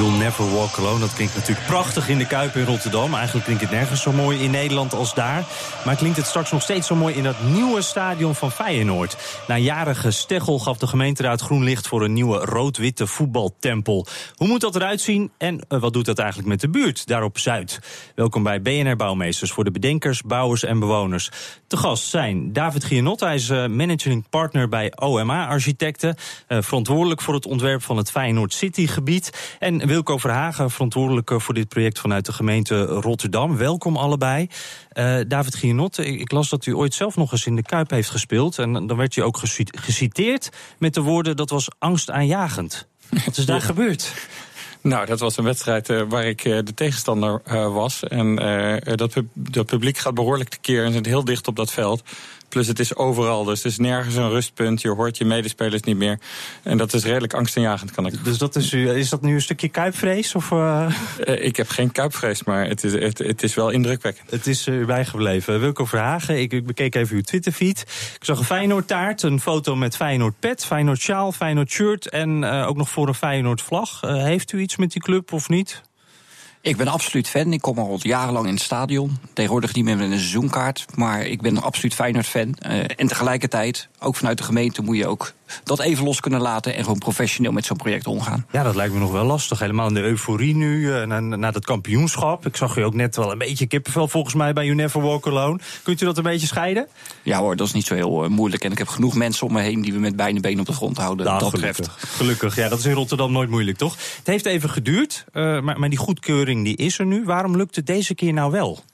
You'll Never Walk Alone, dat klinkt natuurlijk prachtig in de Kuip in Rotterdam. Eigenlijk klinkt het nergens zo mooi in Nederland als daar. Maar klinkt het straks nog steeds zo mooi in dat nieuwe stadion van Feyenoord. Na jarige steggel gaf de gemeenteraad groen licht voor een nieuwe rood-witte voetbaltempel. Hoe moet dat eruit zien en eh, wat doet dat eigenlijk met de buurt daar op Zuid? Welkom bij BNR Bouwmeesters voor de bedenkers, bouwers en bewoners. Te gast zijn David Gianot, hij is eh, managing partner bij OMA Architecten. eh, verantwoordelijk voor het ontwerp van het Feyenoord City gebied. En Wilco Verhagen, verantwoordelijke voor dit project vanuit de gemeente Rotterdam. Welkom allebei. Eh, David Gianot, ik, las dat u ooit zelf nog eens in de Kuip heeft gespeeld. En dan werd u ook geci- geciteerd met de woorden: dat was angstaanjagend. Wat is daar gebeurd? Nou, dat was een wedstrijd eh, waar ik eh, de tegenstander eh, was. En eh, dat, pub- dat publiek gaat behoorlijk tekeer en zit heel dicht op dat veld. Plus het is overal, dus het is nergens een rustpunt. Je hoort je medespelers niet meer. En dat is redelijk angstaanjagend, kan ik Dus dat is, u, is dat nu een stukje Kuipvrees? Of, eh, Eh, Ik heb geen kuipvrees, maar het is, het, het is wel indrukwekkend. Het is er bijgebleven. Wilco Verhagen, ik, ik bekeek even uw Twitterfeed. Ik zag een Feyenoord taart, een foto met Feyenoord pet, Feyenoord sjaal, Feyenoord shirt en eh, ook nog voor een Feyenoord vlag. Eh, heeft u iets met die club of niet? Ik ben absoluut fan. Ik kom al jarenlang in het stadion. Tegenwoordig niet meer met een seizoenkaart. Maar ik ben absoluut Feyenoord-fan. Eh, en tegelijkertijd, ook vanuit de gemeente, moet je ook dat even los kunnen laten. En gewoon professioneel met zo'n project omgaan. Ja, dat lijkt me nog wel lastig. Helemaal in de euforie nu, eh, na, na dat kampioenschap. Ik zag u ook net wel een beetje kippenvel volgens mij bij You Never Walk Alone. Kunt u dat een beetje scheiden? Ja hoor, dat is niet zo heel eh, moeilijk. En ik heb genoeg mensen om me heen die we met beide benen op de grond houden. Nou, dat gelukkig. betreft. Gelukkig, ja, dat is in Rotterdam nooit moeilijk, toch? Het heeft even geduurd, eh, maar, maar die goedkeuring die is er nu. Waarom lukt het deze keer nou wel?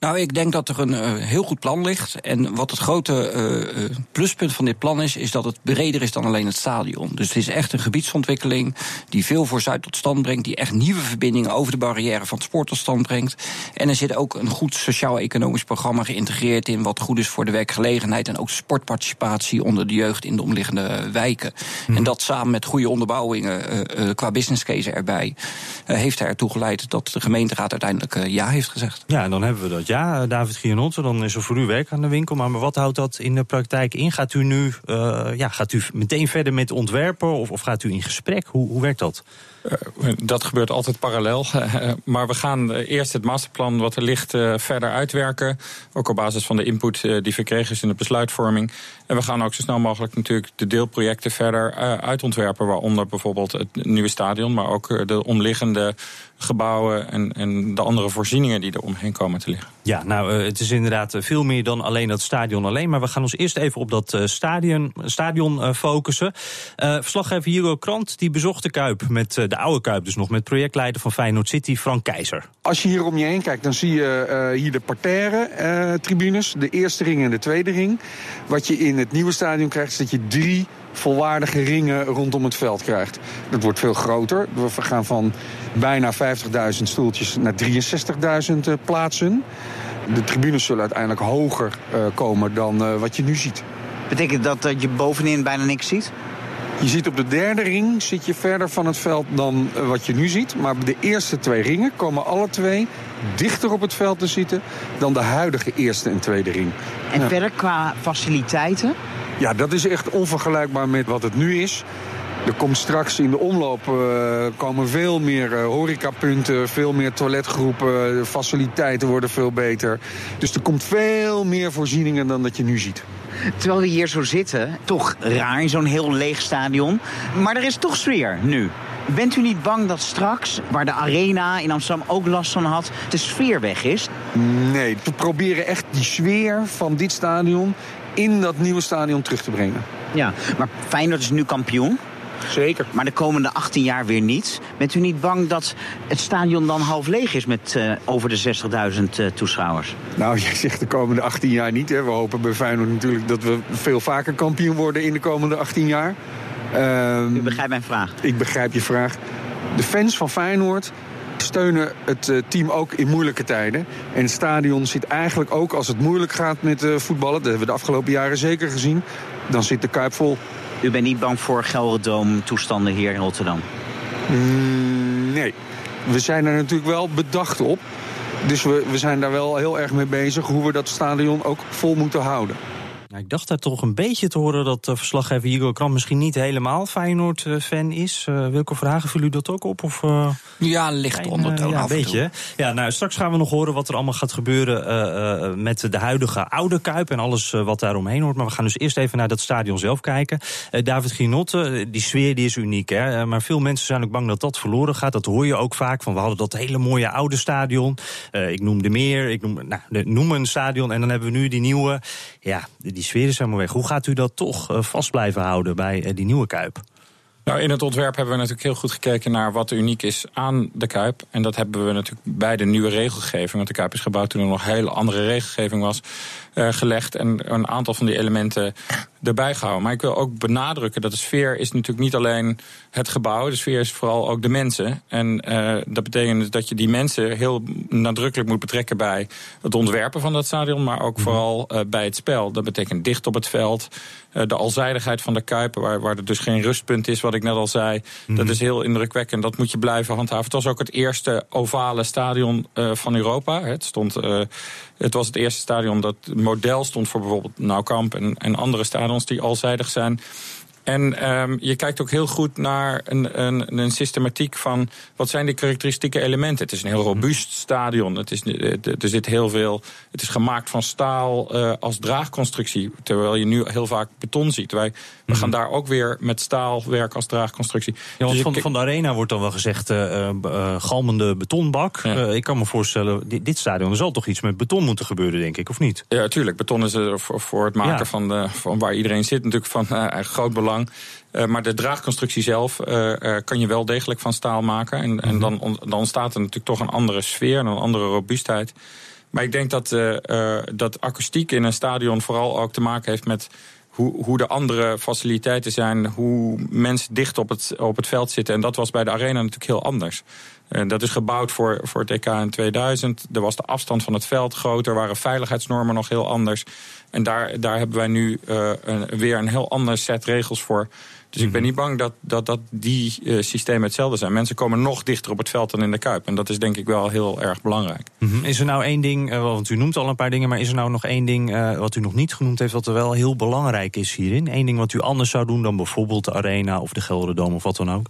Nou, ik denk dat er een eh, heel goed plan ligt. En wat het grote eh, eh, pluspunt van dit plan is, is dat het breder is dan alleen het stadion. Dus het is echt een gebiedsontwikkeling die veel voor Zuid tot stand brengt. Die echt nieuwe verbindingen over de barrière van het sport tot stand brengt. En er zit ook een goed sociaal-economisch programma geïntegreerd in. Wat goed is voor de werkgelegenheid en ook sportparticipatie onder de jeugd in de omliggende wijken. En dat samen met goede onderbouwingen qua business case erbij, heeft ertoe geleid dat de gemeenteraad uiteindelijk ja heeft gezegd. Ja, en dan hebben we dat. Ja, eh, David Gianotte, dan is er voor u werk aan de winkel. Maar wat houdt dat in de praktijk in? Gaat u nu eh, ja, gaat u meteen verder met ontwerpen of, of gaat u in gesprek? Hoe, hoe werkt dat? Eh, Dat gebeurt altijd parallel. maar we gaan eh, eerst het masterplan wat er ligt eh, verder uitwerken. Ook op basis van de input die verkregen is in de besluitvorming. En we gaan ook zo snel mogelijk natuurlijk de deelprojecten verder uitontwerpen. Waaronder bijvoorbeeld het nieuwe stadion, maar ook de omliggende gebouwen en, en de andere voorzieningen die er omheen komen te liggen. Ja, nou, het is inderdaad veel meer dan alleen dat stadion alleen. Maar we gaan ons eerst even op dat stadion, stadion focussen. Eh, verslaggever Hugo Krant die bezocht de Kuip met de oude Kuip, dus nog met projectleider van Feyenoord City, Frank Keizer. Als je hier om je heen kijkt, dan zie je eh, hier de parterre eh, tribunes. De eerste ring en de tweede ring. Wat je in het nieuwe stadion krijgt, is dat je drie volwaardige ringen rondom het veld krijgt. Dat wordt veel groter. We gaan van bijna 50.000 stoeltjes naar 63.000 eh, plaatsen. De tribunes zullen uiteindelijk hoger eh, komen dan eh, wat je nu ziet. Betekent dat dat je bovenin bijna niks ziet? Je ziet op de derde ring zit je verder van het veld dan eh, wat je nu ziet. Maar de eerste twee ringen komen alle twee dichter op het veld te zitten dan de huidige eerste en tweede ring. En Ja. verder qua faciliteiten? Ja, dat is echt onvergelijkbaar met wat het nu is. Er komt straks in de omloop eh, komen veel meer eh, horecapunten, veel meer toiletgroepen, de faciliteiten worden veel beter. Dus er komt veel meer voorzieningen dan dat je nu ziet. Terwijl we hier zo zitten, toch raar in zo'n heel leeg stadion. Maar er is toch sfeer nu. Bent u niet bang dat straks, waar de arena in Amsterdam ook last van had, de sfeer weg is? Nee, we proberen echt die sfeer van dit stadion in dat nieuwe stadion terug te brengen. Ja, maar Feyenoord is nu kampioen. Zeker. Maar de komende 18 jaar weer niet. Bent u niet bang dat het stadion dan half leeg is met uh, over de 60.000 uh, toeschouwers? Nou, jij zegt de komende 18 jaar niet. Hè. We hopen bij Feyenoord natuurlijk dat we veel vaker kampioen worden in de komende 18 jaar. Um, u begrijpt mijn vraag? Ik begrijp je vraag. De fans van Feyenoord steunen het uh, team ook in moeilijke tijden. En het stadion zit eigenlijk ook als het moeilijk gaat met voetballen. Dat hebben we de afgelopen jaren zeker gezien. Dan zit de Kuip vol. U bent niet bang voor Gelderdoom toestanden hier in Rotterdam? Mm, nee. We zijn er natuurlijk wel bedacht op. Dus we, we zijn daar wel heel erg mee bezig hoe we dat stadion ook vol moeten houden. Ik dacht daar toch een beetje te horen dat uh, verslaggever Hugo Kram misschien niet helemaal Feyenoord-fan is. Uh, Wilco Vragen, viel u dat ook op? Of, uh, ja, licht ondertoon ja, een beetje. Ja, nou, straks gaan we nog horen wat er allemaal gaat gebeuren met de huidige oude Kuip en alles wat daar omheen hoort. Maar we gaan dus eerst even naar dat stadion zelf kijken. David Ginotte, die sfeer die is uniek, hè? maar veel mensen zijn ook bang dat dat verloren gaat. Dat hoor je ook vaak, van we hadden dat hele mooie oude stadion. ik noem de meer, ik noem, nou, noem een stadion en dan hebben we nu die nieuwe. Ja, die die sfeer helemaal weg. Hoe gaat u dat toch uh, vast blijven houden bij uh, die nieuwe Kuip? Nou, in het ontwerp hebben we natuurlijk heel goed gekeken naar wat uniek is aan de Kuip. En dat hebben we natuurlijk bij de nieuwe regelgeving. Want de Kuip is gebouwd toen er nog hele andere regelgeving was. Uh, gelegd en een aantal van die elementen erbij gehouden. Maar ik wil ook benadrukken dat de sfeer is natuurlijk niet alleen het gebouw. De sfeer is vooral ook de mensen. En uh, dat betekent dat je die mensen heel nadrukkelijk moet betrekken bij het ontwerpen van dat stadion. Maar ook vooral uh, bij het spel. Dat betekent dicht op het veld. Uh, de alzijdigheid van de Kuipen, waar, waar er dus geen rustpunt is, wat ik net al zei. Mm -hmm. Dat is heel indrukwekkend. Dat moet je blijven handhaven. Het was ook het eerste ovale stadion van Europa. Het stond het was het eerste stadion dat model stond voor bijvoorbeeld Naukamp en, en andere stadions die alzijdig zijn. En um, je kijkt ook heel goed naar een, een, een, systematiek van wat zijn de karakteristieke elementen. Het is een heel robuust stadion. Het is, er zit heel veel. Het is gemaakt van staal uh, als draagconstructie. Terwijl je nu heel vaak beton ziet. Wij, we gaan daar ook weer met staal werken als draagconstructie. Ja, dus van, van, de arena wordt dan wel gezegd uh, uh, galmende betonbak. Ja. ik kan me voorstellen, dit, dit, stadion er zal toch iets met beton moeten gebeuren, denk ik, of niet? Ja, tuurlijk. Beton is er voor, voor het maken ja. van, de, van waar iedereen zit natuurlijk van groot belang. Uh, maar de draagconstructie zelf uh, uh, kan je wel degelijk van staal maken. En, mm -hmm. en dan, on, dan ontstaat er natuurlijk toch een andere sfeer en een andere robuustheid. Maar ik denk dat, dat akoestiek in een stadion vooral ook te maken heeft met hoe, hoe de andere faciliteiten zijn, hoe mensen dicht op het, op het veld zitten. En dat was bij de arena natuurlijk heel anders. En dat is gebouwd voor, voor het EK in 2000. Er was de afstand van het veld groter, waren veiligheidsnormen nog heel anders. En daar, daar hebben wij nu uh, een, weer een heel ander set regels voor. Dus ik ben niet bang dat, dat, dat die uh, systemen hetzelfde zijn. Mensen komen nog dichter op het veld dan in de Kuip. En dat is denk ik wel heel erg belangrijk. Mm -hmm. Is er nou één ding, uh, want u noemt al een paar dingen... maar is er nou nog één ding uh, wat u nog niet genoemd heeft... wat er wel heel belangrijk is hierin? Eén ding wat u anders zou doen dan bijvoorbeeld de Arena of de Gelderdoom of wat dan ook?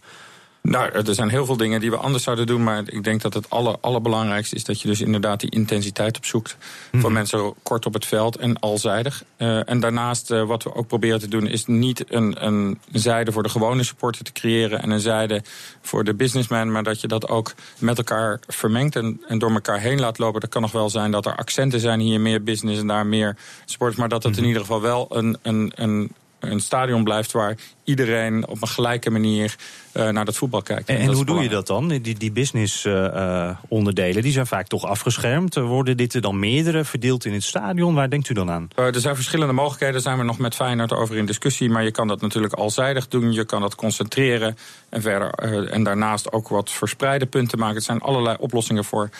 Nou, er zijn heel veel dingen die we anders zouden doen. Maar ik denk dat het aller, allerbelangrijkste is dat je dus inderdaad die intensiteit opzoekt. Mm. Voor mensen kort op het veld en alzijdig. Uh, en daarnaast, uh, wat we ook proberen te doen, is niet een, een zijde voor de gewone supporter te creëren. En een zijde voor de businessman. Maar dat je dat ook met elkaar vermengt en, en door elkaar heen laat lopen. Dat kan nog wel zijn dat er accenten zijn hier, meer business en daar meer sport. Maar dat het in ieder geval wel een, een, een een stadion blijft waar iedereen op een gelijke manier uh, naar dat voetbal kijkt. En, en, en hoe doe je dat dan? Die, die business uh, onderdelen die zijn vaak toch afgeschermd. Worden dit er dan meerdere verdeeld in het stadion? Waar denkt u dan aan? Uh, er zijn verschillende mogelijkheden. Daar zijn we nog met Feyenoord over in discussie. Maar je kan dat natuurlijk alzijdig doen. Je kan dat concentreren. En, verder, en daarnaast ook wat verspreide punten maken. Het zijn allerlei oplossingen voor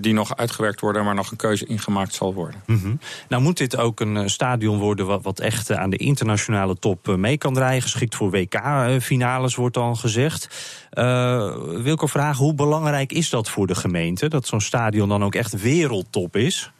die nog uitgewerkt worden. En waar nog een keuze in gemaakt zal worden. -hmm. Nou moet dit ook een stadion worden wat, echt aan de internationale top mee kan draaien. Geschikt voor WK-finales, wordt dan gezegd. Uh, wil ik vragen, hoe belangrijk is dat voor de gemeente? Dat zo'n stadion dan ook echt wereldtop is?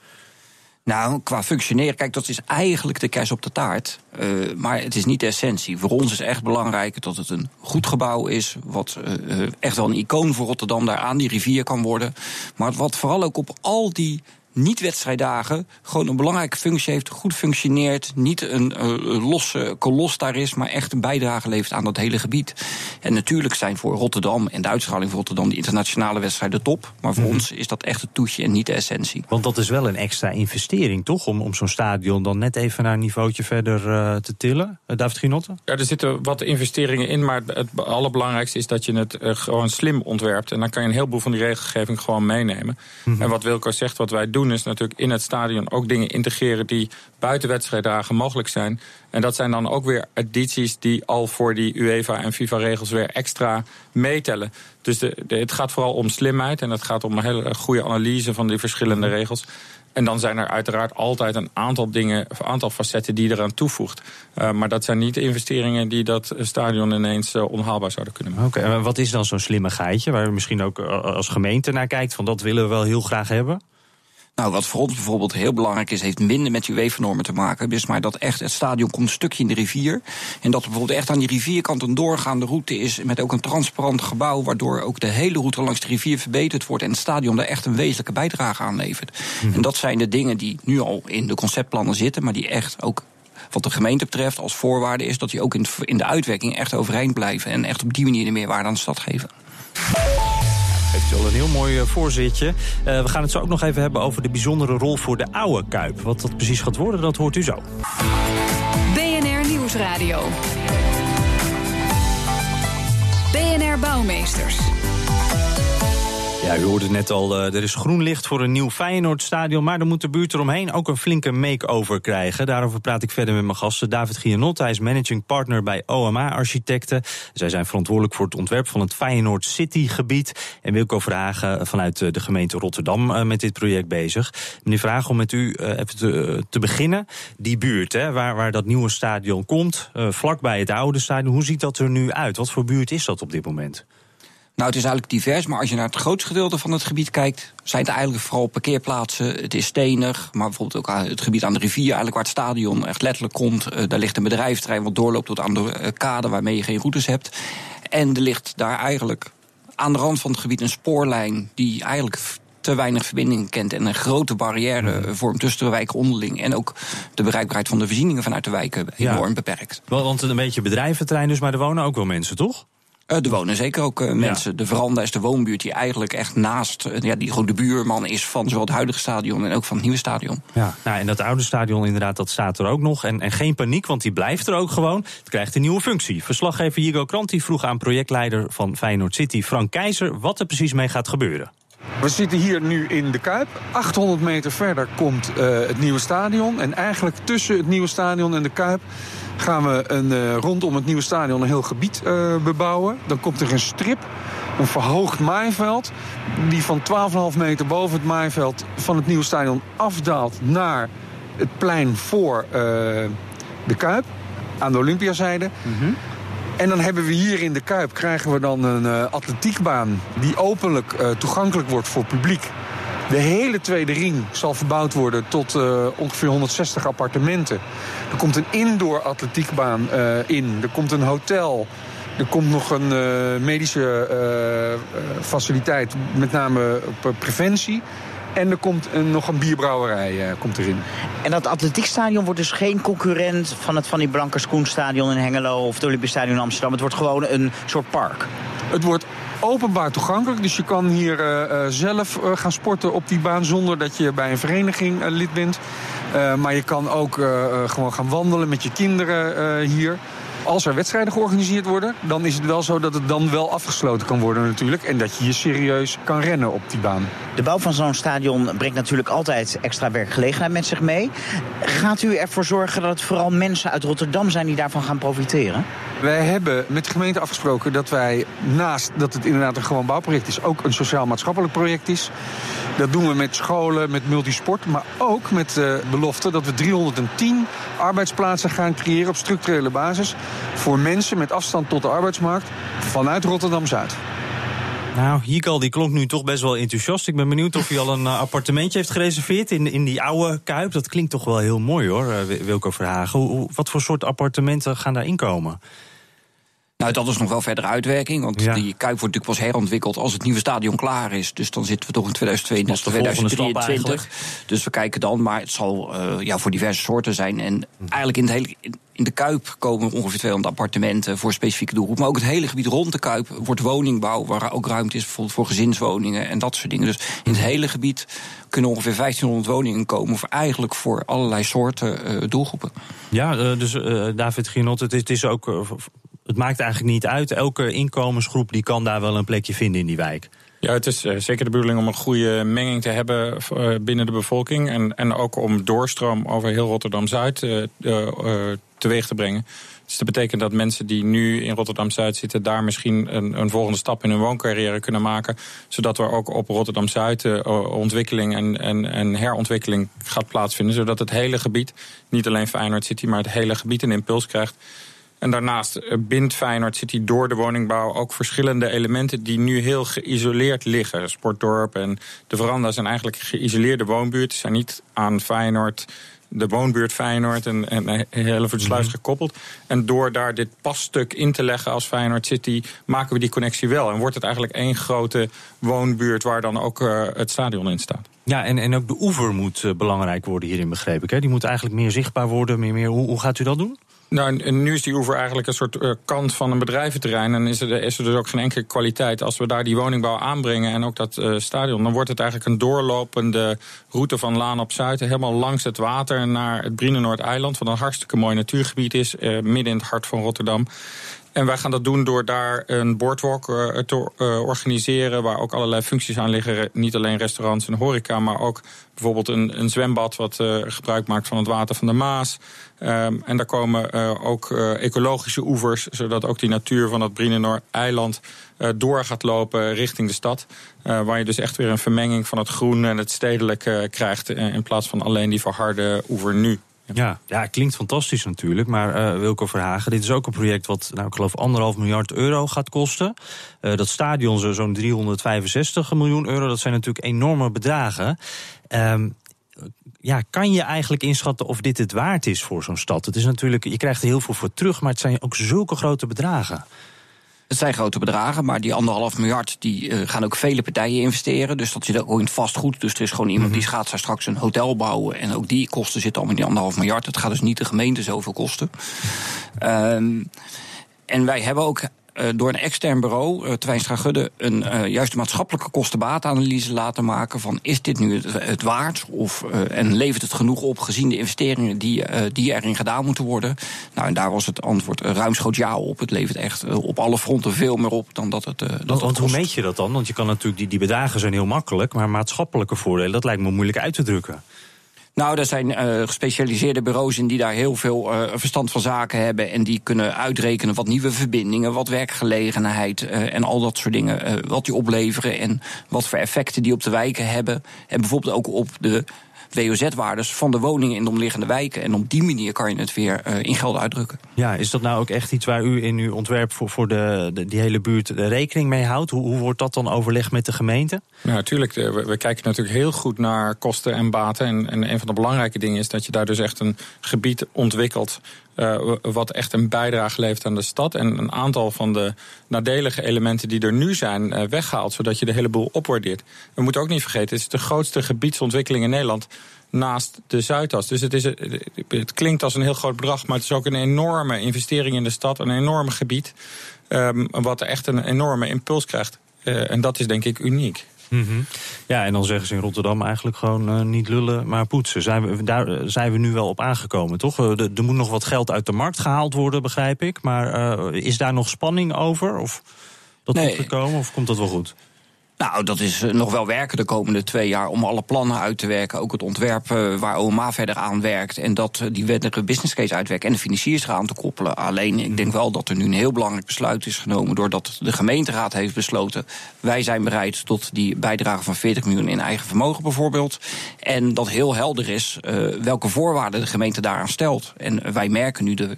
Nou, qua functioneren, kijk, dat is eigenlijk de kers op de taart. Uh, maar het is niet de essentie. Voor ons is echt belangrijk dat het een goed gebouw is. Wat uh, echt wel een icoon voor Rotterdam daar aan die rivier kan worden. Maar wat vooral ook op al die niet-wedstrijddagen gewoon een belangrijke functie heeft, goed functioneert, niet een uh, losse kolos daar is, maar echt een bijdrage levert aan dat hele gebied. En natuurlijk zijn voor Rotterdam en de uitstraling van Rotterdam die internationale wedstrijden top, maar voor mhm. ons is dat echt het toetje en niet de essentie. Want dat is wel een extra investering, toch? Om, om zo'n stadion dan net even naar een niveautje verder uh, te tillen. Uh, David Ginotte? Ja, er zitten wat investeringen in, maar het allerbelangrijkste is dat je het gewoon slim ontwerpt. En dan kan je een heleboel van die regelgeving gewoon meenemen. Mhm. En wat Wilco zegt, wat wij doen is natuurlijk in het stadion ook dingen integreren die buiten wedstrijddagen mogelijk zijn. En dat zijn dan ook weer addities die al voor die UEFA en FIFA-regels weer extra meetellen. Dus de, het gaat vooral om slimheid en het gaat om een hele goede analyse van die verschillende regels. En dan zijn er uiteraard altijd een aantal dingen, een aantal facetten die eraan toevoegt. Uh, maar dat zijn niet investeringen die dat stadion ineens uh, onhaalbaar zouden kunnen maken. Oké, en wat is dan zo'n slimme geitje waar je misschien ook eh, als gemeente naar kijkt? Van dat willen we wel heel graag hebben? Nou, wat voor ons bijvoorbeeld heel belangrijk is, heeft minder met UEFA-normen te maken. Dus maar dat echt het stadion komt een stukje in de rivier. En dat er bijvoorbeeld echt aan die rivierkant een doorgaande route is. Met ook een transparant gebouw. Waardoor ook de hele route langs de rivier verbeterd wordt. En het stadion daar echt een wezenlijke bijdrage aan levert. Mhm. En dat zijn de dingen die nu al in de conceptplannen zitten. Maar die echt ook wat de gemeente betreft als voorwaarde is dat die ook in de uitwerking echt overeind blijven. En echt op die manier de meerwaarde aan de stad geven. U al een heel mooi eh, voorzitje. Uh, we gaan het zo ook nog even hebben over de bijzondere rol voor de oude Kuip. Wat dat precies gaat worden, dat hoort u zo. BNR Nieuwsradio. BNR Bouwmeesters. Ja, u hoorde net al, uh, er is groen licht voor een nieuw Feyenoordstadion... maar dan moet de buurt eromheen ook een flinke make-over krijgen. Daarover praat ik verder met mijn gasten. David Gianot, hij is managing partner bij OMA Architecten. Zij zijn verantwoordelijk voor het ontwerp van het Feyenoord City-gebied. En Wilco Vragen vanuit eh, de gemeente Rotterdam met dit project bezig. Meneer Vragen, om met u even te, te, beginnen. Die buurt, hè, waar, waar dat nieuwe stadion komt, vlakbij het oude stadion... hoe ziet dat er nu uit? Wat voor buurt is dat op dit moment? Nou, het is eigenlijk divers, maar als je naar het grootste gedeelte van het gebied kijkt, zijn het eigenlijk vooral parkeerplaatsen. Het is stenig, maar bijvoorbeeld ook het gebied aan de rivier, eigenlijk waar het stadion echt letterlijk komt. Uh, daar ligt een bedrijfsterrein wat doorloopt tot aan de eh, kade waarmee je geen routes hebt. En er ligt daar eigenlijk aan de rand van het gebied een spoorlijn die eigenlijk te weinig verbindingen kent en een grote barrière mhm. vormt tussen de wijken onderling. En ook de bereikbaarheid van de voorzieningen vanuit de wijken enorm beperkt. Want een beetje bedrijventerrein dus, maar er wonen ook wel mensen, toch? Uh, er wonen zeker ook uh, mensen. De veranda is de woonbuurt die eigenlijk echt naast, uh, ja, die gewoon de buurman is van zowel het huidige stadion en ook van het nieuwe stadion. Ja, nou, en dat oude stadion inderdaad, dat staat er ook nog. En, en geen paniek, want die blijft er ook gewoon. Het krijgt een nieuwe functie. Verslaggever Jigo Kranti vroeg aan projectleider van Feyenoord City, Frank Keizer, wat er precies mee gaat gebeuren. We zitten hier nu in de Kuip. 800 meter verder komt het nieuwe stadion. En eigenlijk tussen het nieuwe stadion en de Kuip gaan we een, uh, rondom het nieuwe stadion een heel gebied uh, bebouwen. Dan komt er een strip, een verhoogd maaiveld... die van 12,5 meter boven het maaiveld van het nieuwe stadion afdaalt... naar het plein voor uh, de Kuip, aan de Olympiazijde. Mm En dan hebben we hier in de Kuip krijgen we dan een atletiekbaan... die openlijk toegankelijk wordt voor publiek. De hele tweede ring zal verbouwd worden tot uh, ongeveer 160 appartementen. Er komt een indoor atletiekbaan uh, in. Er komt een hotel. Er komt nog een uh, medische faciliteit, met name op preventie. En er komt een, nog een bierbrouwerij komt erin. En dat atletiekstadion wordt dus geen concurrent van het Van die Blankers Koenstadion in Hengelo of het Olympisch Stadion in Amsterdam. Het wordt gewoon een soort park. Het wordt openbaar toegankelijk. Dus je kan hier uh, zelf uh, gaan sporten op die baan zonder dat je bij een vereniging lid bent. maar je kan ook gewoon gaan wandelen met je kinderen hier. Als er wedstrijden georganiseerd worden, dan is het wel zo dat het dan wel afgesloten kan worden natuurlijk. En dat je je serieus kan rennen op die baan. De bouw van zo'n stadion brengt natuurlijk altijd extra werkgelegenheid met zich mee. Gaat u ervoor zorgen dat het vooral mensen uit Rotterdam zijn die daarvan gaan profiteren? Wij hebben met de gemeente afgesproken dat wij naast dat het inderdaad een gewoon bouwproject is, ook een sociaal-maatschappelijk project is. Dat doen we met scholen, met multisport, maar ook met de belofte dat we 310 arbeidsplaatsen gaan creëren op structurele basis voor mensen met afstand tot de arbeidsmarkt vanuit Rotterdam-Zuid. Nou, Hikal die klonk nu toch best wel enthousiast. Ik ben benieuwd of hij al een uh, appartementje heeft gereserveerd in, in die oude Kuip. Dat klinkt toch wel heel mooi hoor, uh, Wilco Verhagen. Wat voor soort appartementen gaan daarin komen? Nou, dat is nog wel verder uitwerking. Want Ja. die Kuip wordt natuurlijk pas herontwikkeld als het nieuwe stadion klaar is. Dus dan zitten we toch in 2022, Dat is de volgende stap 2023. Dus we kijken dan. Maar het zal eh, ja, voor diverse soorten zijn. En Hm. eigenlijk in, het hele, in, in de Kuip komen ongeveer 200 appartementen voor specifieke doelgroep. Maar ook het hele gebied rond de Kuip wordt woningbouw. Waar ook ruimte is bijvoorbeeld voor gezinswoningen en dat soort dingen. Dus in het hele gebied kunnen ongeveer 1500 woningen komen. Voor eigenlijk voor allerlei soorten eh, doelgroepen. Ja, eh, dus David Ginot, het is, het is ook. Het maakt eigenlijk niet uit. Elke inkomensgroep die kan daar wel een plekje vinden in die wijk. Ja, het is eh, zeker de bedoeling om een goede menging te hebben eh, binnen de bevolking. En, en ook om doorstroom over heel Rotterdam-Zuid eh, teweeg te brengen. Dus dat betekent dat mensen die nu in Rotterdam-Zuid zitten... daar misschien een, een volgende stap in hun wooncarrière kunnen maken. Zodat er ook op Rotterdam-Zuid ontwikkeling en, en, en herontwikkeling gaat plaatsvinden. Zodat het hele gebied, niet alleen Feyenoord City... maar het hele gebied een impuls krijgt. En daarnaast eh, bindt Feyenoord City door de woningbouw ook verschillende elementen die nu heel geïsoleerd liggen. Sportdorp en de veranda zijn eigenlijk geïsoleerde woonbuurten. zijn niet aan Feyenoord, de woonbuurt Feyenoord en, en Hellevoetsluis gekoppeld. En door daar dit passtuk in te leggen als Feyenoord City maken we die connectie wel. En wordt het eigenlijk één grote woonbuurt waar dan ook eh, het stadion in staat. Ja, en, en ook de oever moet eh, belangrijk worden hierin, begreep ik. Hè? Die moet eigenlijk meer zichtbaar worden. Meer, meer. Hoe, hoe gaat u dat doen? Nou, nu is die oever eigenlijk een soort eh, kant van een bedrijventerrein. En is er, is er dus ook geen enkele kwaliteit. Als we daar die woningbouw aanbrengen en ook dat eh, stadion... dan wordt het eigenlijk een doorlopende route van Laan op Zuid... helemaal langs het water naar het Brienenoord-eiland... wat een hartstikke mooi natuurgebied is, eh, midden in het hart van Rotterdam. En wij gaan dat doen door daar een boardwalk eh, te eh, organiseren... waar ook allerlei functies aan liggen. Niet alleen restaurants en horeca, maar ook bijvoorbeeld een, een zwembad... wat eh, gebruik maakt van het water van de Maas. Ehm, en daar komen ook ecologische oevers... zodat ook die natuur van het Brienenoord-eiland door gaat lopen richting de stad. Waar je dus echt weer een vermenging van het groen en het stedelijke krijgt... in plaats van alleen die verharde oever nu. Ja, ja, klinkt fantastisch natuurlijk. Maar eh Wilco Verhagen, dit is ook een project wat, nou, ik geloof, anderhalf miljard euro gaat kosten. Eh, dat stadion zo- zo'n 365 miljoen euro. Dat zijn natuurlijk enorme bedragen. Ehm, ja, kan je eigenlijk inschatten of dit het waard is voor zo'n stad? Het is natuurlijk, je krijgt er heel veel voor terug, maar het zijn ook zulke grote bedragen. Het zijn grote bedragen, maar die anderhalf miljard die, eh, gaan ook vele partijen investeren. Dus dat zit ook in het vastgoed. Dus er is gewoon iemand die gaat daar straks een hotel bouwen. En ook die kosten zitten allemaal in die anderhalf miljard. Het gaat dus niet de gemeente zoveel kosten. Ehm, en wij hebben ook door een extern bureau, uh, Twijnstra Gudde, een uh, juist de maatschappelijke kostenbaatanalyse laten maken van is dit nu het, het waard of uh, en levert het genoeg op gezien de investeringen die, die erin gedaan moeten worden. Nou, en daar was het antwoord ruimschoots ja op. Het levert echt op alle fronten veel meer op dan dat het. Dat want, hoe meet je dat dan? Want je kan natuurlijk die, die bedragen zijn heel makkelijk, maar maatschappelijke voordelen dat lijkt me moeilijk uit te drukken. Nou, er zijn uh, gespecialiseerde bureaus in die daar heel veel uh, verstand van zaken hebben. En die kunnen uitrekenen wat nieuwe verbindingen, wat werkgelegenheid uh, en al dat soort dingen. wat die opleveren en wat voor effecten die op de wijken hebben. En bijvoorbeeld ook op de WOZ-waardes van de woningen in de omliggende wijken. En op die manier kan je het weer uh, in geld uitdrukken. Ja, is dat nou ook echt iets waar u in uw ontwerp voor, voor de, de, die hele buurt de rekening mee houdt? Hoe, hoe wordt dat dan overlegd met de gemeente? Nou, natuurlijk. We, we, kijken natuurlijk heel goed naar kosten en baten. En, en een van de belangrijke dingen is dat je daar dus echt een gebied ontwikkelt. Uh, wat echt een bijdrage levert aan de stad. En een aantal van de nadelige elementen die er nu zijn uh, weggehaald. Zodat je de hele boel opwaardeert. We moeten ook niet vergeten, het is de grootste gebiedsontwikkeling in Nederland naast de Zuidas. Dus het, is, het klinkt als een heel groot bedrag, maar het is ook een enorme investering in de stad, een enorm gebied, um, wat echt een enorme impuls krijgt. Uh, en dat is denk ik uniek. Mm -hmm. Ja, en dan zeggen ze in Rotterdam eigenlijk gewoon uh, niet lullen, maar poetsen. Zijn we, daar uh, zijn we nu wel op aangekomen, toch? Uh, er moet nog wat geld uit de markt gehaald worden, begrijp ik. Maar is daar nog spanning over? Of dat nee. gekomen, of komt dat wel goed? Nou, dat is nog wel werken de komende twee jaar om alle plannen uit te werken. Ook het ontwerp uh, waar OMA verder aan werkt. En dat uh, die verdere business case uitwerken en de financiers eraan te koppelen. Alleen, ik denk wel dat er nu een heel belangrijk besluit is genomen. doordat de gemeenteraad heeft besloten. Wij zijn bereid tot die bijdrage van 40 miljoen in eigen vermogen bijvoorbeeld. En dat heel helder is uh, welke voorwaarden de gemeente daaraan stelt. En wij merken nu de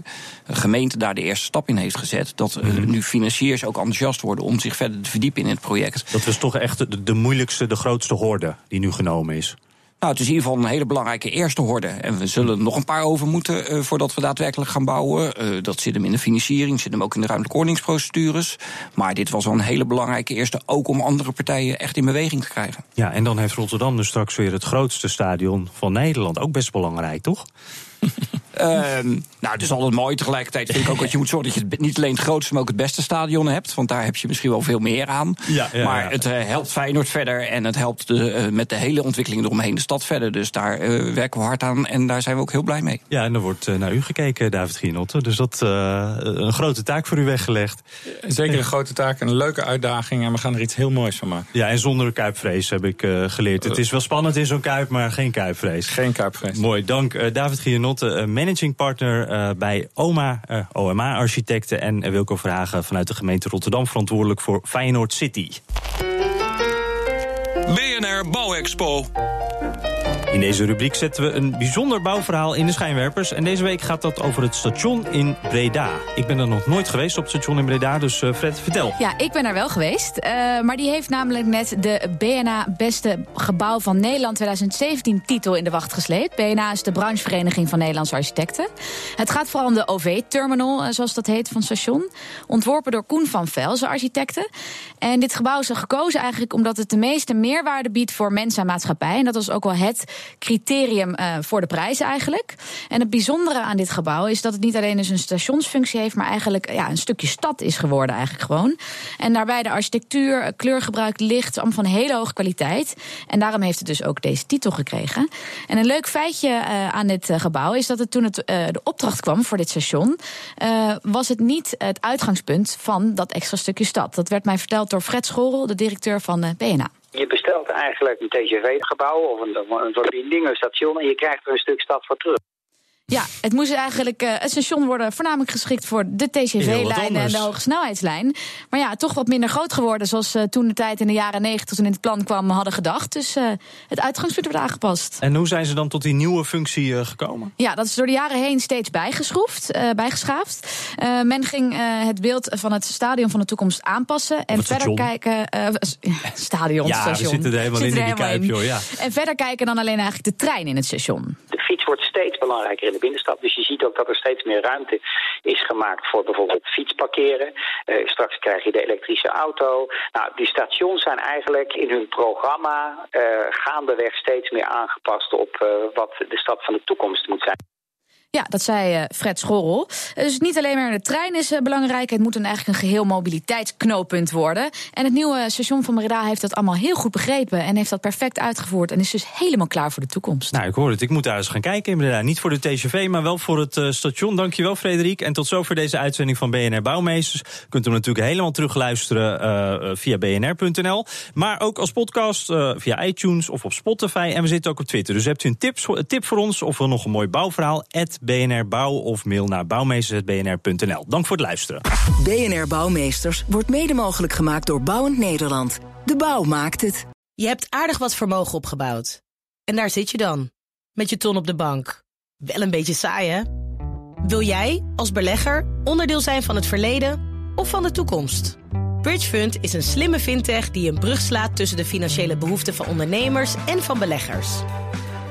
gemeente daar de eerste stap in heeft gezet. Dat -hmm. nu financiers ook enthousiast worden om zich verder te verdiepen in het project. Dat was toch echt de, de moeilijkste, de grootste horde die nu genomen is. Nou, het is in ieder geval een hele belangrijke eerste horde. En we zullen nog een paar over moeten uh, voordat we daadwerkelijk gaan bouwen. Uh, dat zit hem in de financiering, zit hem ook in de ruimtelijke ordeningsprocedures. Maar dit was wel een hele belangrijke eerste, ook om andere partijen echt in beweging te krijgen. Ja, en dan heeft Rotterdam dus straks weer het grootste stadion van Nederland. Ook best belangrijk, toch? Uh, nou, het is altijd mooi. Tegelijkertijd vind ik ook dat je moet zorgen dat je niet alleen het grootste, maar ook het beste stadion hebt. Want daar heb je misschien wel veel meer aan. Ja, ja, maar het uh, helpt Feyenoord verder en het helpt de, uh, met de hele ontwikkeling eromheen de stad verder. Dus daar uh, werken we hard aan en daar zijn we ook heel blij mee. Ja, en er wordt naar u gekeken, David Gienotte. Dus dat een grote taak voor u weggelegd. Zeker een grote taak, een leuke uitdaging. En we gaan er iets heel moois van maken. Ja, en zonder kuipvrees heb ik geleerd. Het is wel spannend in zo'n kuip, maar geen kuipvrees. Geen kuipvrees. Mooi, dank David Gienotte, managing partner uh, bij OMA, uh, OMA Architecten en Wilco Verhagen vanuit de gemeente Rotterdam verantwoordelijk voor Feyenoord City. BNR Bouwexpo. In deze rubriek zetten we een bijzonder bouwverhaal in de schijnwerpers. En deze week gaat dat over het station in Breda. Ik ben er nog nooit geweest op het station in Breda, dus uh, Fred, vertel. Ja, ik ben er wel geweest. Uh, maar die heeft namelijk net de BNA Beste Gebouw van Nederland 2017 titel in de wacht gesleept. BNA is de branchevereniging van Nederlandse architecten. Het gaat vooral om de OV-terminal, uh, zoals dat heet, van het station. Ontworpen door Koen van Velzen architecten. En dit gebouw is gekozen eigenlijk omdat het de meeste meerwaarde biedt voor mensen en maatschappij. En dat was ook wel het criterium uh, voor de prijs eigenlijk. En het bijzondere aan dit gebouw is dat het niet alleen dus een stationsfunctie heeft, maar eigenlijk ja, een stukje stad is geworden eigenlijk gewoon. En daarbij de architectuur, kleurgebruik, licht, allemaal van hele hoge kwaliteit. En daarom heeft het dus ook deze titel gekregen. En een leuk feitje uh, aan dit uh, gebouw is dat het toen het, de opdracht kwam voor dit station, was het niet het uitgangspunt van dat extra stukje stad. Dat werd mij verteld door Fred Schorel, de directeur van BNA. Je bestelt eigenlijk een TGV-gebouw of een, een verbinding, een station, en je krijgt er een stuk stad voor terug. Ja, het moest eigenlijk uh, het station worden voornamelijk geschikt voor de TGV-lijn en de hogesnelheidslijn. Maar ja, toch wat minder groot geworden, zoals uh, toen de tijd in de jaren 90 toen in het plan kwam hadden gedacht. Dus uh, het uitgangspunt werd aangepast. En hoe zijn ze dan tot die nieuwe functie gekomen? Ja, dat is door de jaren heen steeds bijgeschroefd, bijgeschaafd. men ging het beeld van het stadion van de toekomst aanpassen en verder kijken. stadion, ja, station. we zitten er helemaal in, in die kuip, joh. Ja. En verder kijken dan alleen eigenlijk de trein in het station. Wordt steeds belangrijker in de binnenstad. Dus je ziet ook dat er steeds meer ruimte is gemaakt voor bijvoorbeeld fietsparkeren. Uh, straks krijg je de elektrische auto. Nou, die stations zijn eigenlijk in hun programma uh, gaandeweg steeds meer aangepast op uh, wat de stad van de toekomst moet zijn. Ja, dat zei uh, Fred Schorrel. Dus niet alleen maar de trein is uh, belangrijk, het moet een, eigenlijk een geheel mobiliteitsknooppunt worden. En het nieuwe station van Breda heeft dat allemaal heel goed begrepen en heeft dat perfect uitgevoerd en is dus helemaal klaar voor de toekomst. Nou, ik hoor het. Ik moet daar eens gaan kijken in. Niet voor de TGV, maar wel voor het uh, station. Dankjewel, Frederik. En tot zover deze uitzending van BNR Bouwmeesters. Kunt u natuurlijk helemaal terugluisteren via bnr.nl. Maar ook als podcast via iTunes of op Spotify. En we zitten ook op Twitter. Dus hebt u een tip, tip voor ons of nog een mooi bouwverhaal? BNR Bouw of mail naar bouwmeesters.bnr.nl. Dank voor het luisteren. BNR Bouwmeesters wordt mede mogelijk gemaakt door Bouwend Nederland. De bouw maakt het. Je hebt aardig wat vermogen opgebouwd. En daar zit je dan, met je ton op de bank. Wel een beetje saai, hè? Wil jij, als belegger, onderdeel zijn van het verleden of van de toekomst? Bridgefund is een slimme fintech die een brug slaat tussen de financiële behoeften van ondernemers en van beleggers.